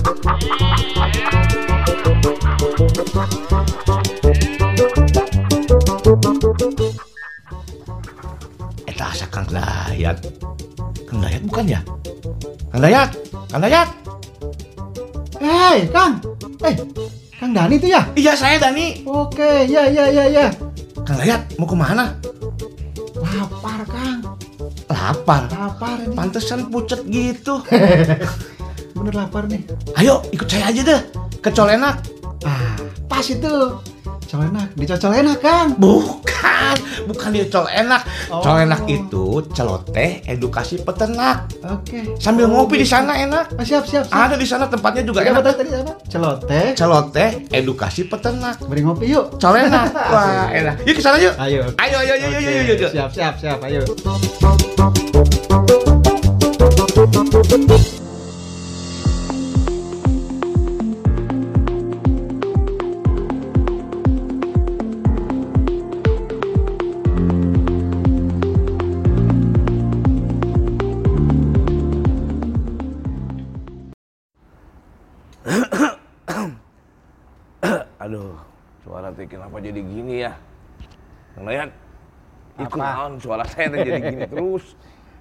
Eta asa Kang Dayat. Kang Dayat bukan ya? Kang Dayat, Kang Dayat. Hei, Kang. Eh, Kang Dani itu ya? Iya saya Dani. Oke, ya, ya, ya, ya. Kang Dayat mau ke mana? Lapar, Kang. Lapar. Lapar ini. Pantesan pucet gitu. Bener lapar nih. Ayo ikut saya aja deh ke Colenak. Ah, pas itu. Colenak, dicocol enak, Kang. Bukan, bukan di Colenak. Oh. Colenak itu celoteh edukasi peternak. Oke. Sambil Oh, ngopi di gitu. sana enak. Ah, siap, siap, siap. Ada di sana tempatnya juga apa enak. tadi apa? Celoteh. Celoteh edukasi peternak. Beri ngopi yuk. Colenak. Wah, enak. Yuk ke sana yuk. Ayo. Ayo, ayo, ayo, Oke, ayo, ayo, ayo. Siap, siap, siap. Ayo. Aduh, suara teh kenapa jadi gini ya? Kang Dayat, ikut naon suara saya teh jadi gini terus.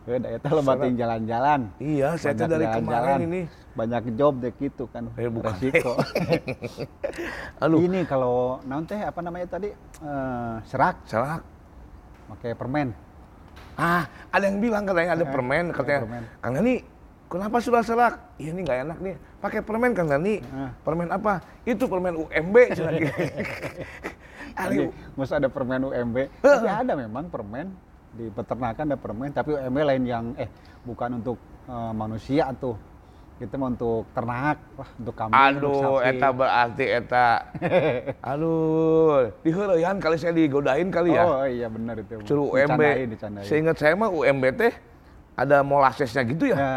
Udah, itu lo batin jalan-jalan. Iya, saya Banyak dari jalan-jalan. kemarin ini. Banyak job deh gitu kan. Eh, bukan. Resiko. Aduh, Ini kalau naon teh apa namanya tadi? Eh, serak salah. pakai permen. Ah, ada yang bilang katanya ada Eh, permen, katanya. permen. Kang Dani, kenapa sudah serak? Iya ini nggak enak nih. Pakai permen Kang Dani. Eh. Permen apa? Itu permen UMB. Ini Aduh, mesti ada permen UMB. Tapi ada memang permen di peternakan ada permen, tapi UMB lain yang eh bukan untuk eh, manusia tuh. Kita mau untuk ternak, wah untuk kambing, untuk Aduh, sapi. eta berarti eta. Aduh, diheureuyaan kali saya digodain kali ya. Oh iya benar itu. Suruh UMB. Seingat saya mah UMB teh ada molasesnya gitu ya. Ya,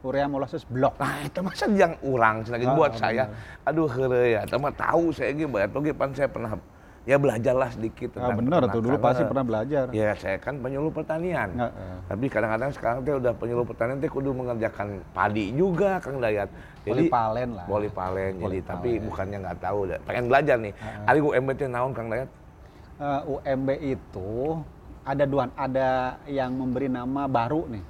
urea molasses blok. Nah, itu masa yang urang cenah gitu Ah, buat bener. saya. Aduh, heureuy ya. Eta mah tahu saya ge bae oge pan saya pernah ya belajarlah sedikit Ah, tentang benar tuh dulu pasti pernah belajar. Ya, saya kan penyuluh pertanian. Nggak, eh. Tapi kadang-kadang sekarang teh udah penyuluh pertanian teh kudu mengerjakan padi juga Kang Dayat. Jadi Polipalen lah. Polipalen. Jadi Polipalen. tapi bukannya nggak tahu, pengen belajar nih. Ah, Ari UMB teh naon Kang Dayat? Eh, UMB itu ada dua, ada yang memberi nama baru nih.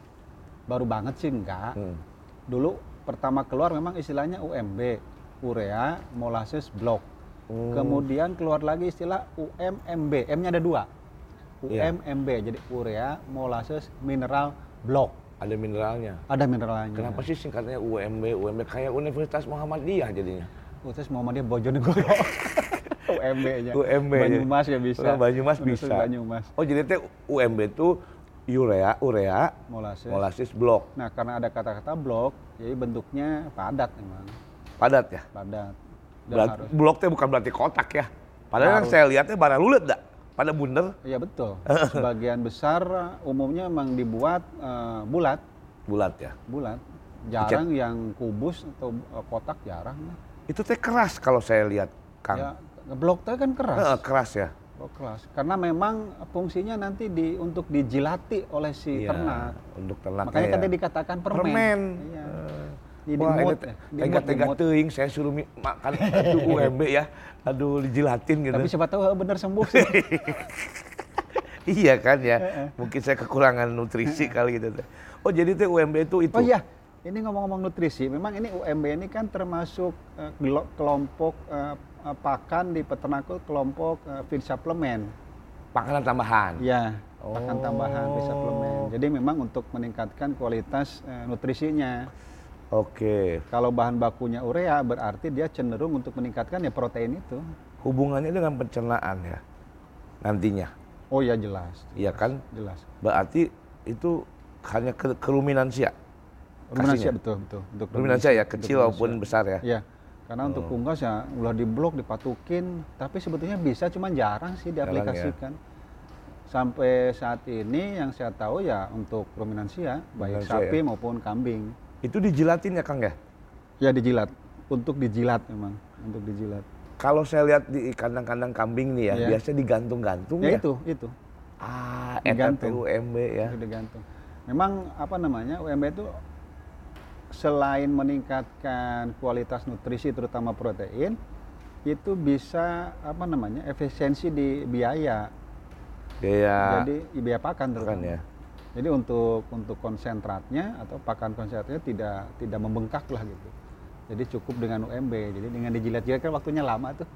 Baru banget sih enggak. Hmm. Dulu pertama keluar memang istilahnya UMB, urea molasses block. Hmm. Kemudian keluar lagi istilah UMMB, M-nya ada dua. Iya. UMMB, jadi urea molasses mineral block. Ada mineralnya. Ada mineralnya. Kenapa sih singkatnya UMB? UMB kayak Universitas Muhammadiyah jadinya. Terus Muhammadiyah Bojonegoro. UMB-nya. UMB. Banyumas ya bisa. Oh, Banyumas Universitas bisa. Banyumas. Oh jadi teh UMB itu urea, urea, Molasses. molasses blok, Nah, karena ada kata-kata blok, jadi bentuknya padat memang. padat ya. Padat. Dan Berarti, harus. blok teh bukan berarti kotak ya. Padahal yang saya lihatnya bara lulet dah. Pada bundar, Iya betul. Sebagian besar uh, umumnya memang dibuat uh, bulat, bulat ya. bulat. Jarang yang kubus atau uh, kotak jarang. Itu teh keras kalau saya lihat, Kang. Ya, blok teh kan keras. Keras ya. Blok keras. Karena memang fungsinya nanti di untuk dijilati oleh si Iya, ternak. Untuk ternak. Makanya ya. tadi dikatakan permen. permen. Iya. Jadi Wah, ini dimut teh ya, tega-tega teuing saya suruh makan itu UMB ya. Aduh, dijilatin gitu. Tapi siapa tahu uh, bener sembuh sih. iya kan ya. Mungkin saya kekurangan nutrisi kali gitu. Oh, jadi teh UMB itu itu. Oh iya, ini ngomong-ngomong nutrisi, memang ini UMB ini kan termasuk gelo- kelompok eh, pakan di peternak itu kelompok eh, feed supplement. Makanan tambahan. Ya, pakan Oh. tambahan feed supplement. Jadi memang untuk meningkatkan kualitas eh, nutrisinya. Oke. Kalau bahan bakunya urea berarti dia cenderung untuk meningkatkan ya protein itu. Hubungannya dengan pencernaan ya. Nantinya. Oh ya jelas, Iya kan? jelas. Berarti itu hanya ke keruminansia. Ruminansia betul betul. Untuk Ruminansia ya, kecil maupun besar ya. Iya. Karena untuk Oh. unggas ya udah diblok, dipatukin, tapi sebetulnya bisa cuman jarang sih Jarang ya. diaplikasikan. Sampai saat ini yang saya tahu ya untuk ruminansia, baik sapi ya. maupun kambing. Itu dijilatin ya Kang ya? Ya dijilat, untuk dijilat memang, untuk dijilat. Kalau saya lihat di kandang-kandang kambing nih ya, Iya. biasanya digantung-gantung Ya ya. itu, itu, Ah, Digantung. UMB ya. itu digantung. Memang apa namanya UMB itu selain meningkatkan kualitas nutrisi terutama protein, itu bisa apa namanya efisiensi di biaya. Biaya Jadi biaya pakan kan terutama. ya. Jadi untuk untuk konsentratnya atau pakan konsentratnya tidak tidak membengkak lah gitu. Jadi cukup dengan UMB. Jadi dengan dijilat-jilat kan waktunya lama tuh.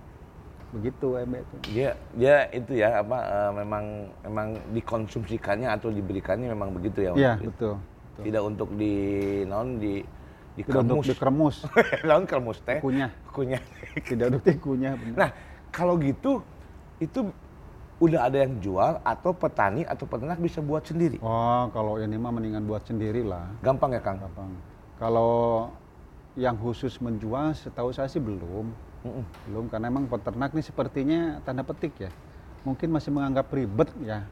Begitu UMB itu. Dia dia itu ya apa eh, memang memang dikonsumsikannya atau diberikannya memang begitu ya. Iya, betul. betul. Tidak untuk di non di di Tidak kremus. dikremus non kremus teh. kunyah. Kunyah. Tidak untuk benar. Nah, kalau gitu itu udah ada yang jual atau petani atau peternak bisa buat sendiri. Wah, kalau ini mah mendingan buat sendiri lah. Gampang ya, Kang? Gampang. Kalau yang khusus menjual setahu saya sih belum. Mm-mm. Belum karena emang peternak nih sepertinya tanda petik ya. Mungkin masih menganggap ribet ya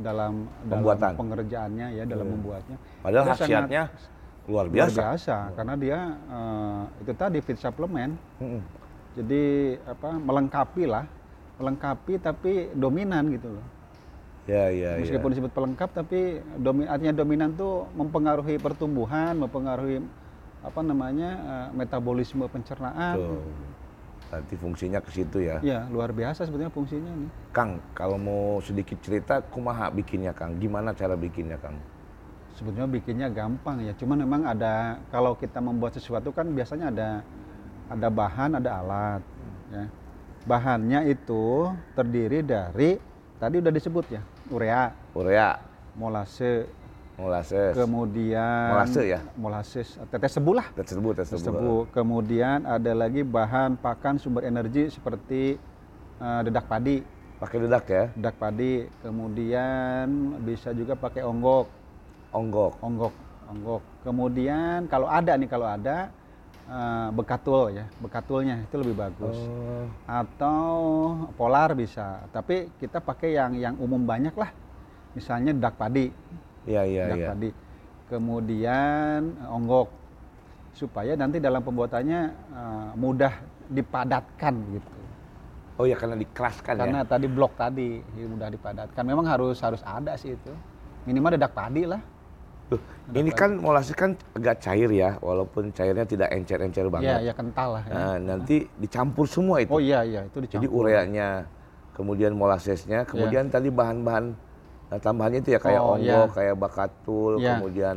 dalam Pembuatan. dalam pengerjaannya ya dalam Iya. membuatnya. Padahal khasiatnya luar luar biasa. biasa karena dia eh, itu tadi fit supplement. Mm-mm. Jadi apa melengkapi lah, melengkapi tapi dominan gitu loh. Ya, ya, ya. Meskipun disebut pelengkap tapi domi, artinya dominan tuh mempengaruhi pertumbuhan, mempengaruhi apa namanya eh, metabolisme pencernaan. Tuh. Nanti fungsinya ke situ ya. Ya luar biasa sebetulnya fungsinya nih. Kang, kalau mau sedikit cerita, kumaha bikinnya Kang? Gimana cara bikinnya Kang? Sebetulnya bikinnya gampang ya, cuman memang ada kalau kita membuat sesuatu kan biasanya ada ada bahan, ada alat. Ya. Bahannya itu terdiri dari tadi udah disebut ya, urea, Urea, molase, molasses, kemudian Molase ya? molases, tetes tebu lah. tersebut, tersebut. tebu. Kemudian ada lagi bahan pakan sumber energi seperti eh, dedak padi, Pakai dedak ya, dedak padi. Kemudian bisa juga pakai onggok, onggok. onggok, onggok. Kemudian kalau ada nih kalau ada eh, bekatul ya, bekatulnya itu lebih bagus. Oh, Atau polar bisa, tapi kita pakai yang yang umum banyak lah. Misalnya dedak padi, iya, iya, dedak iya. padi. Kemudian eh, onggok supaya nanti dalam pembuatannya eh, mudah dipadatkan gitu. Oh ya, karena dikeraskan Karena ya. tadi blok tadi ya, mudah dipadatkan. Memang harus harus ada sih itu. Minimal dedak padi lah. Tuh, ini kan molasses kan agak cair ya, walaupun cairnya tidak encer-encer Iya, banget. ya kental lah. ya. Nah, nanti dicampur semua itu. Oh iya iya itu Jadi dicampur. ureanya, kemudian molassesnya, kemudian tadi bahan-bahan tambahannya itu ya kayak Oh, onggok, iya. kayak bakatul, Iya. kemudian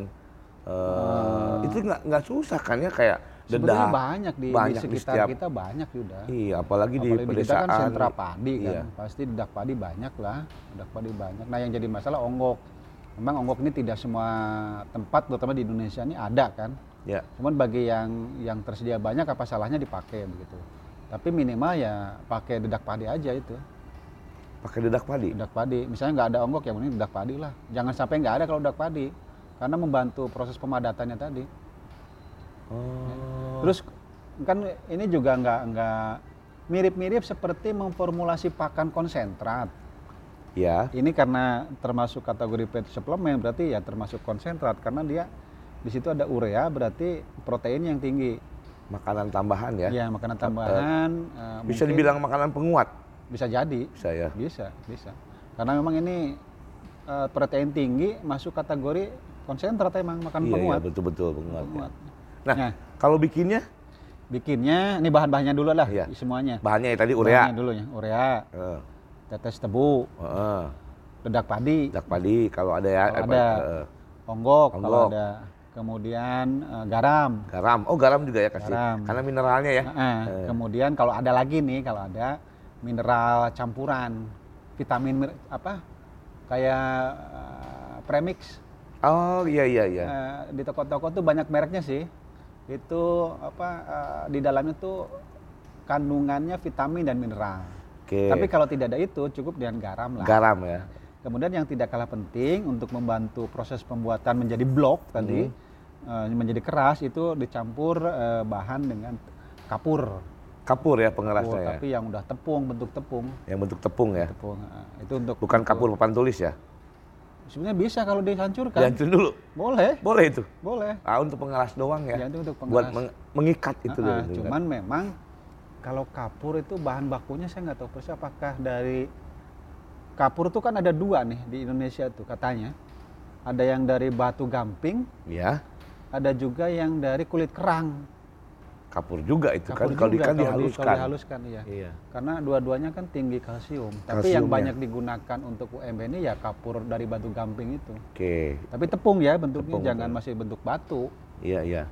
eh, itu nggak nggak susah kan ya kayak dedak. banyak di, banyak di di sekitar setiap- kita banyak Yuda. Iya, apalagi, di Apalagi kita pedesaan. kan sentra padi kan, Iya. pasti dedak padi banyak lah, dedak padi banyak. Nah yang jadi masalah onggok. Memang onggok ini tidak semua tempat, terutama di Indonesia ini ada kan. Ya, Cuman bagi yang yang tersedia banyak apa salahnya dipakai begitu. Tapi minimal ya pakai dedak padi aja itu, pakai dedak padi. dedak padi. Misalnya nggak ada onggok ya mending dedak padi lah. Jangan sampai nggak ada kalau dedak padi, karena membantu proses pemadatannya tadi. Oh. Terus kan ini juga nggak nggak mirip-mirip seperti memformulasi pakan konsentrat. Ya, Ini karena termasuk kategori pet suplemen berarti ya termasuk konsentrat karena dia di situ ada urea berarti protein yang tinggi. makanan tambahan ya. Ya makanan tambahan eh, Bisa mungkin dibilang makanan penguat, bisa jadi bisa ya. bisa bisa karena memang ini eh, protein tinggi masuk kategori konsentrat emang makanan Iya, iya, penguat. betul-betul penguat. ya. Penguat. Nah, Nah. kalau bikinnya Bikinnya ini bahan-bahannya dulu lah Iya. semuanya. bahannya ya tadi urea. Bahannya dulu ya urea, Eh, tetes tebu, eh, dedak padi, dedak padi kalau ada ya. Kalau eh, ada. eh, onggok, kalau ada, kemudian eh, garam. garam. Oh, garam juga ya kasih. Garam. Karena mineralnya ya. Nah, Kemudian kalau ada lagi nih, kalau ada mineral campuran, vitamin apa? Kayak eh, premix. Oh, iya iya iya. Eh, di toko-toko tuh banyak mereknya sih. Itu apa? eh, di dalamnya tuh kandungannya vitamin dan mineral. Oke. Tapi kalau tidak ada itu cukup dengan garam lah. garam ya. Kemudian yang tidak kalah penting untuk membantu proses pembuatan menjadi blok tadi Hmm. eh, menjadi keras itu dicampur eh, bahan dengan kapur. Kapur ya Kapur, pengerasnya ya. tapi yang udah tepung bentuk tepung. Yang bentuk tepung ya. Tepung eh, itu untuk Bukan untuk- kapur papan tulis ya. Sebenarnya bisa kalau dihancurkan. Dihancur dulu. Boleh, Boleh itu. boleh. Ah, untuk pengeras doang ya. Ya, itu untuk Buat pengeras. meng- mengikat itu Ah, loh. ah, itu kan. cuman memang kalau kapur itu bahan bakunya saya nggak tahu persis apakah dari kapur itu kan ada dua nih di Indonesia tuh katanya. Ada yang dari batu gamping, Ya. ada juga yang dari kulit kerang. Kapur juga itu Kapur kan kalau juga ikan kalau di- dihaluskan. Kalau dihaluskan iya. Iya. Karena dua-duanya kan tinggi kalsium. Tapi yang Kalsiumnya. banyak digunakan untuk UMB ini ya kapur dari batu gamping itu. Oke. Tapi tepung ya bentuknya Tepung, jangan betul. masih bentuk batu. Iya, iya.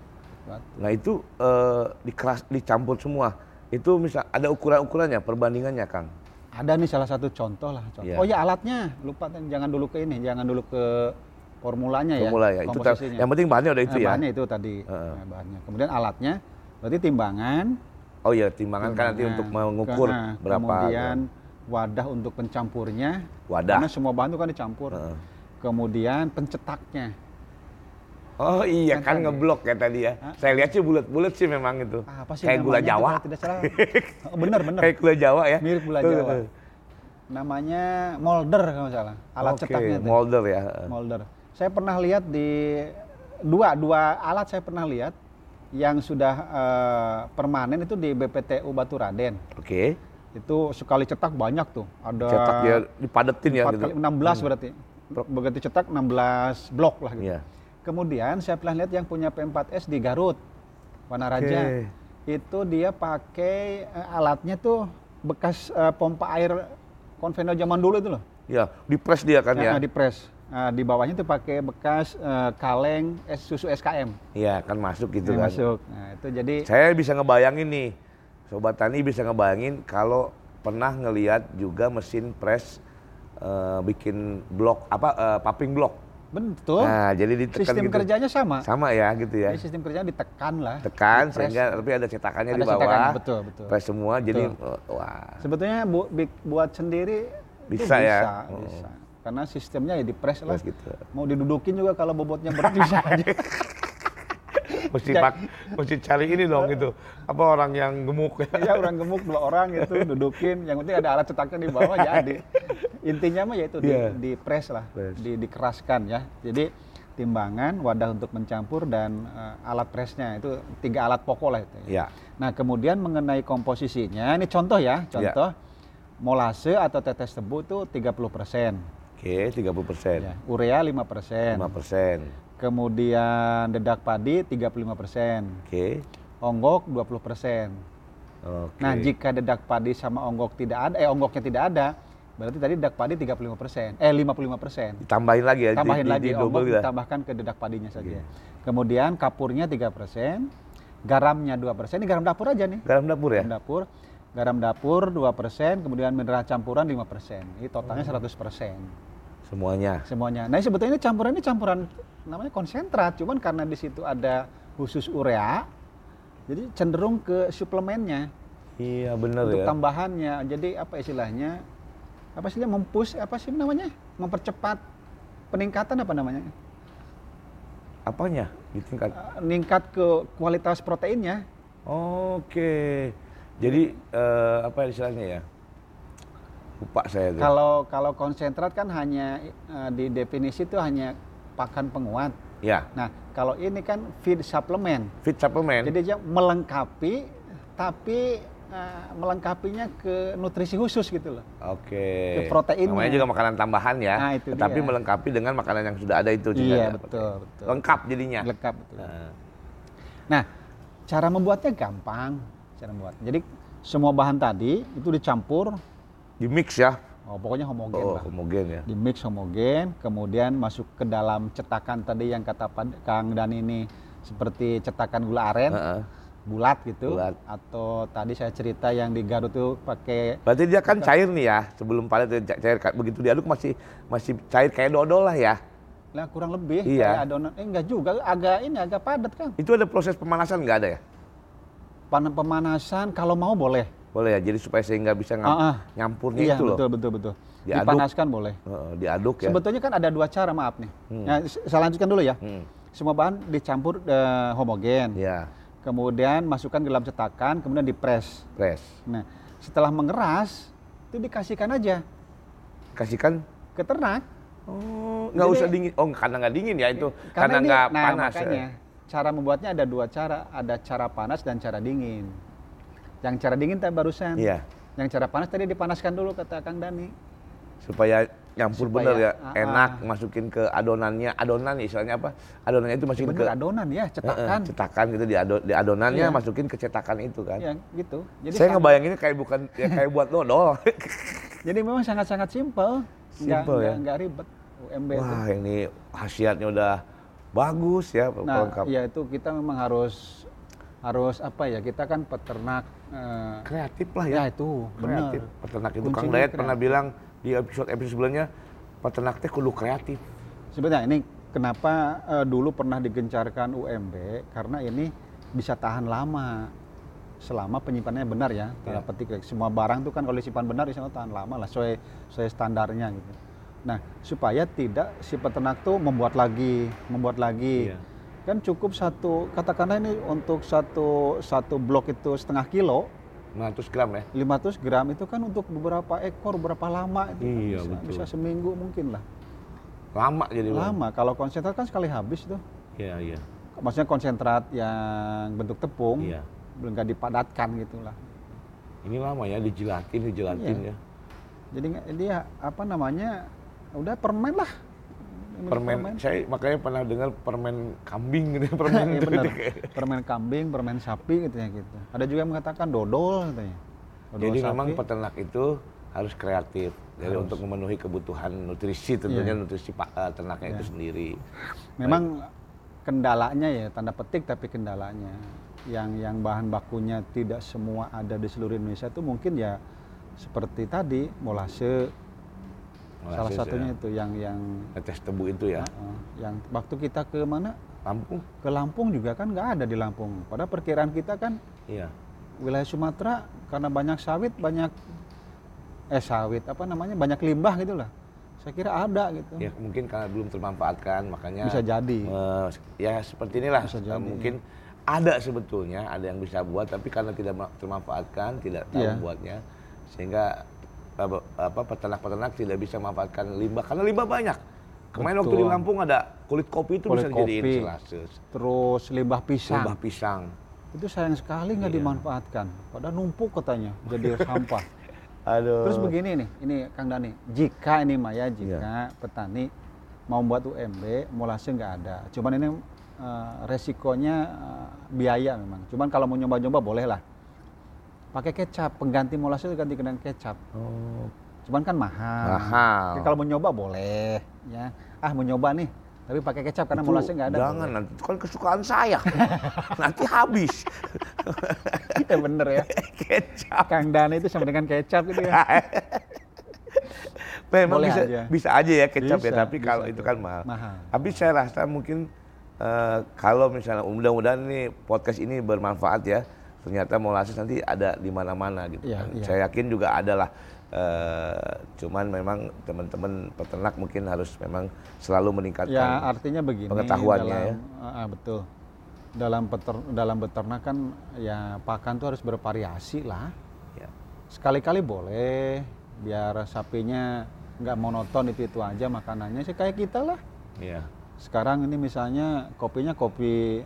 Batu. Nah, itu eh, dikeras dicampur semua. Itu misal ada ukuran-ukurannya, perbandingannya, Kang. Ada nih salah satu contoh lah. Contoh. Iya. Oh ya alatnya, lupa kan jangan dulu ke ini, jangan dulu ke formulanya ya. Formula ya. Itu ta- komposisinya. yang penting bahannya udah itu Nah, ya. Bahannya itu tadi. Heeh. Nah, bahannya. Kemudian alatnya, berarti timbangan. Oh iya, timbangan kan nanti timbangan. untuk mengukur nah, berapa Kemudian wadah untuk pencampurnya. Wadah. Karena semua bahan itu kan dicampur. Heeh. Kemudian pencetaknya. Oh iya Kan kan ngeblok ya tadi ya. Hah? Saya lihat sih bulat-bulat sih memang itu. Ah, apa sih Kayak gula Jawa. kalau Tidak salah. Oh, bener bener. Kayak gula Jawa ya. Mirip gula Tuh. Jawa. Namanya molder kalau salah. Alat Oke, cetaknya tuh. molder ya. molder. Saya pernah lihat di dua dua alat saya pernah lihat yang sudah eh, permanen itu di BPTU Batu Raden. Oke. Itu sekali cetak banyak tuh. Ada Cetak ya dipadetin ya gitu. kali 16 berarti. Begitu cetak 16 blok lah gitu. Iya. Kemudian saya pernah lihat yang punya P4S di Garut, Wanaraja. Oke. Itu dia pakai eh, alatnya tuh bekas eh, pompa air konvensional zaman dulu itu loh. Ya, dipres dia kan ya. Nah, di Nah, di bawahnya tuh pakai bekas eh, kaleng es susu SKM. Iya, kan masuk gitu Yang kan. masuk. Nah, itu jadi Saya bisa ngebayangin nih, sobat tani bisa ngebayangin kalau pernah ngelihat juga mesin press eh, bikin blok apa eh, paping blok. betul. Nah, jadi ditekan sistem gitu. kerjanya sama. Sama ya gitu ya. Jadi sistem kerjanya ditekan lah. Tekan sehingga tapi ada cetakannya Ada di bawah. cetakannya, betul, betul. Press semua jadi Betul. eh, wah. Sebetulnya bu- buat sendiri itu Bisa ya? Bisa, Oh. bisa. Karena sistemnya ya di press lah. Gitu. Mau didudukin juga kalau bobotnya berat bisa aja. Mesti pak, mesti cari ini dong gitu. Apa orang yang gemuk ya. ya orang gemuk dua orang itu dudukin. Yang penting ada alat cetaknya di bawah jadi. Intinya mah yaitu di, Iya. di press lah, Press. di dikeraskan ya. Jadi timbangan, wadah untuk mencampur dan eh, alat pressnya itu tiga alat pokok lah itu. Ya. Nah kemudian mengenai komposisinya, ini contoh ya, contoh molase atau tetes tebu itu 30 persen, Oke, 30 persen. ya. urea 5 persen, 5 persen. kemudian dedak padi 35 persen, Oke. onggok 20 persen. Oke. Nah jika dedak padi sama onggok tidak ada, eh onggoknya tidak ada, berarti tadi dedak padi 35 persen, eh 55 persen. Ditambahin lagi ya. di- Tambahin di- lagi di double onggok gitu. ditambahkan ke dedak padinya saja. Kemudian kapurnya 3 persen, garamnya 2 persen, ini garam dapur aja nih. Garam dapur ya? garam dapur garam dapur 2%, kemudian mineral campuran 5%. Ini totalnya 100% Semuanya. semuanya. Nah, sebetulnya ini campuran ini campuran namanya konsentrat, cuman karena di situ ada khusus urea, jadi cenderung ke suplemennya Iya untuk ya. tambahannya. Jadi apa istilahnya? Apa sih mempush apa sih namanya? Mempercepat peningkatan apa namanya? Apanya? Ditingkat. Eh, Meningkat ke kualitas proteinnya. Oke. Jadi eh, apa istilahnya ya? Saya tuh. Kalau kalau konsentrat kan hanya eh, di definisi itu hanya pakan penguat. Ya, Nah, kalau ini kan feed suplemen. fit supplement. Jadi dia melengkapi tapi eh, melengkapinya ke nutrisi khusus gitu loh. Oke. Ke proteinnya. Namanya juga makanan tambahan ya. Nah, itu Tetapi dia. melengkapi dengan makanan yang sudah ada itu. juga Iya, ya. betul, betul. Lengkap jadinya. Lengkap betul. Nah, Nah, cara membuatnya gampang. Cara membuat. Jadi semua bahan tadi itu dicampur, di mix ya. oh, pokoknya homogen Oh, lah. homogen ya. Di mix homogen, kemudian masuk ke dalam cetakan tadi yang kata Kang Dan ini seperti cetakan gula aren, Heeh. bulat gitu. Bulat. Atau tadi saya cerita yang di Garut itu pakai Berarti dia kan cair nih ya. Sebelum dia cair begitu diaduk masih masih cair kayak dodol lah ya. lah kurang lebih Iya. kayak adonan. Eh enggak juga, agak ini agak padat Kang. Itu ada proses pemanasan nggak ada ya? Pan pemanasan kalau mau boleh. Boleh ya. Jadi supaya sehingga bisa ngam- Ah, ah. nyampurnya Iya, itu loh. betul betul betul. Diaduk. Dipanaskan boleh. Heeh, diaduk ya. Sebetulnya kan ada dua cara, maaf nih. Hmm. Nah, saya lanjutkan dulu ya. Hmm. Semua bahan dicampur eh, homogen. Ya, Kemudian masukkan ke dalam cetakan, kemudian dipres. press. Nah, setelah mengeras itu dikasihkan aja Kasihkan ke ternak. Oh, nggak usah dingin. Oh, karena nggak dingin ya itu. Karena, nggak nah, panas. ya. Makanya cara membuatnya ada dua cara, ada cara panas dan cara dingin. Yang cara dingin tadi barusan. Iya. Yang cara panas tadi dipanaskan dulu kata Kang Dani. Supaya nyampur Supaya, bener ya, ah, enak ah. masukin ke adonannya, adonan istilahnya apa? Adonannya itu masukin Bener ke adonan ya, Eh, eh, cetakan. cetakan gitu di, ado, di adonannya Iya. masukin ke cetakan itu kan. Ya, gitu. Jadi Saya sangat- ngebayanginnya kayak bukan ya kayak buat dodol. Jadi memang sangat-sangat simpel. Nggak, Simple ya. nggak- nggak ribet UMB itu. Wah, ini khasiatnya udah bagus ya, Nah, pelengkap. ya itu kita memang harus harus apa ya? Kita kan peternak eh, Kreatif lah ya. ya itu kreatif. benar. Peternak itu Kang Kuncinya Dayat kreatif. pernah bilang di episode episode sebelumnya peternak teh kudu kreatif. Sebenarnya ini kenapa eh, dulu pernah digencarkan UMB karena ini bisa tahan lama selama penyimpanannya benar ya. Tanda Iya. petik semua barang tuh kan kalau disimpan benar insya Allah tahan lama lah sesuai sesuai standarnya gitu. Nah supaya tidak si peternak tuh membuat lagi, membuat lagi. Iya. Kan cukup satu katakanlah ini untuk satu satu blok itu setengah kilo 100 gram ya. 500 gram itu kan untuk beberapa ekor berapa lama itu kan Iya, bisa, betul. bisa seminggu mungkin lah Lama jadi Bang. lama kalau konsentrat kan sekali habis tuh Iya, iya. maksudnya konsentrat yang bentuk tepung Iya. belum nggak dipadatkan gitu lah Ini lama ya dijilatin, dijilatin Iya. ya. jadi dia apa namanya udah permen lah Ini Permen, saya makanya pernah dengar permen kambing gitu, permen Iya gitu. benar permen kambing permen sapi gitu ya gitu ada juga yang mengatakan dodol katanya Dodol Jadi sapi. memang peternak itu harus kreatif. Jadi Harus. untuk memenuhi kebutuhan nutrisi tentunya Iya. nutrisi eh, ternaknya itu Iya. sendiri. Memang kendalanya ya tanda petik tapi kendalanya yang yang bahan bakunya tidak semua ada di seluruh Indonesia itu mungkin ya seperti tadi molase salah satunya ya. itu yang yang Tetes tebu itu ya. uh-uh, yang waktu kita ke mana Lampung? ke Lampung juga kan nggak ada di Lampung. Padahal perkiraan kita kan Iya. wilayah Sumatera karena banyak sawit banyak eh sawit apa namanya banyak limbah gitu lah. Saya kira ada gitu. Ya mungkin karena belum termanfaatkan makanya Bisa jadi. eh, ya seperti inilah Bisa jadi, mungkin ada sebetulnya ada yang bisa buat tapi karena tidak ma- termanfaatkan tidak tahu Iya. buatnya sehingga apa, apa peternak-peternak tidak bisa memanfaatkan limbah karena limbah banyak. Kemarin waktu di. Lampung ada kulit kopi itu Kulit bisa dijadiin kopi. selase, Terus limbah pisang. limbah pisang. Itu sayang sekali nggak Iya. dimanfaatkan. Padahal numpuk katanya jadi sampah. Aduh. Terus begini nih, ini Kang Dani, jika ini Maya, Iya. jika petani mau buat UMB, molase nggak ada. Cuman ini eh, resikonya eh, biaya memang. Cuman kalau mau nyoba-nyoba boleh lah. Pakai kecap, pengganti molase itu ganti dengan kecap. Oh, Cuman kan mahal. Mahal. Tapi kalau mau nyoba boleh, ya. Ah mau nyoba nih, tapi pakai kecap karena itu molase nggak ada. Jangan nanti itu kan kesukaan saya. nanti habis. ya bener ya. Kecap. Kang Dani itu sama dengan kecap gitu ya. Memang Boleh bisa aja. bisa aja ya kecap ya, Bisa, tapi bisa kalau itu kan mahal. Mahal. Tapi saya rasa mungkin eh, kalau misalnya mudah-mudahan ini podcast ini bermanfaat ya. Ternyata molasses nanti ada di mana-mana gitu Iya, kan. iya. Saya yakin juga ada lah. Eh, cuman memang teman-teman peternak mungkin harus memang selalu meningkatkan. Ya artinya begini. pengetahuannya dalam, ya. Ah, betul. Dalam peter, dalam beternak kan ya pakan tuh harus bervariasi lah. Ya. Sekali-kali boleh biar sapinya nggak monoton itu itu aja makanannya sih kayak kita lah. Iya. Sekarang ini misalnya kopinya kopi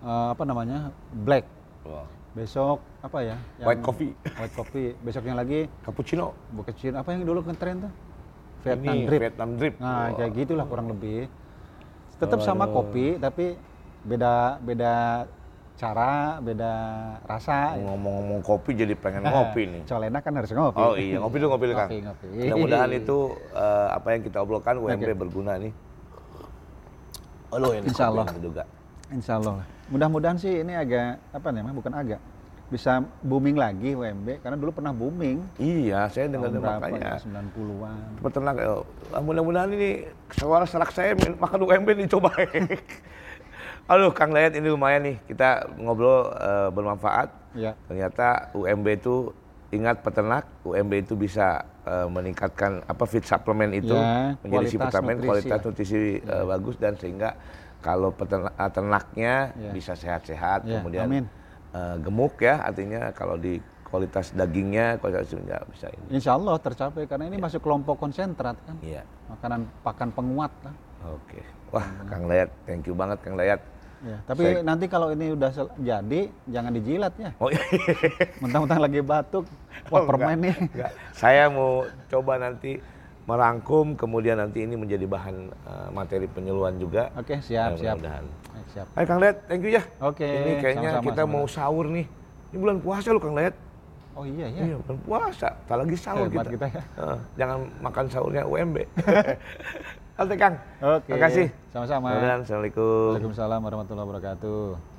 eh, apa namanya black. Wah. Besok apa ya? White coffee. White coffee. Besoknya lagi Cappuccino. bukan Cina apa yang dulu ngetren tuh? Vietnam Ini drip. Vietnam drip. Nah, Wah. kayak gitulah kurang lebih. Tetap sama Aduh. kopi tapi beda beda cara, beda rasa. Ngomong-ngomong kopi jadi pengen ngopi nih. Colena kan harus ngopi. Oh iya, ngopi dulu ngopi dulu Kang. Ngopi, ngopi. Mudah-mudahan itu eh, apa yang kita obrolkan UMB Oke. berguna nih. Halo ini Insya Allah. juga. Insya Allah. Mudah-mudahan sih ini agak apa namanya? Bukan agak bisa booming lagi UMB karena dulu pernah booming. Iya, saya dengar makanya. ya? 90-an. Peternak, eh, ah, mudah-mudahan ini suara serak saya makan UMB nih coba. Aduh, Kang Dayat ini lumayan nih kita ngobrol eh, bermanfaat. Ya. Ternyata UMB itu ingat peternak, UMB itu bisa eh, meningkatkan apa feed suplemen itu Ya, menjadi kualitas suplemen nutrisi kualitas nutrisi eh, bagus dan sehingga kalau peternak eh, ternaknya Ya. bisa sehat-sehat Ya, kemudian amin. eh, gemuk ya artinya kalau di kualitas dagingnya kualitas juga bisa ini. Insya Allah tercapai karena ini masuk kelompok konsentrat kan. Iya. Makanan pakan penguat lah. Oke. Wah, Kang Dayat, thank you banget Kang Dayat. Ya, tapi Saya- nanti kalau ini udah jadi jangan dijilat ya. Oh iya. Mentang-mentang lagi batuk, Oh, wah permen nih. Enggak. Saya mau coba nanti merangkum kemudian nanti ini menjadi bahan uh, materi penyuluhan juga. Oke, okay, siap, nah, siap. Mudahan. Siap. Hai Kang Let, thank you ya. Oke. Okay, ini kayaknya sama -sama, kita sama. mau sahur nih. Ini bulan puasa loh Kang Let. Oh iya iya. Iya, bulan puasa. Tak lagi sahur Hebat kita. kita ya. Uh, jangan makan sahurnya UMB. Oke Kang. Oke. Okay. Makasih. Sama-sama. Assalamualaikum. Waalaikumsalam warahmatullahi wabarakatuh.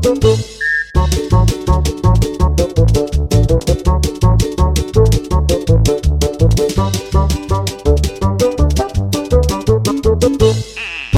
Thank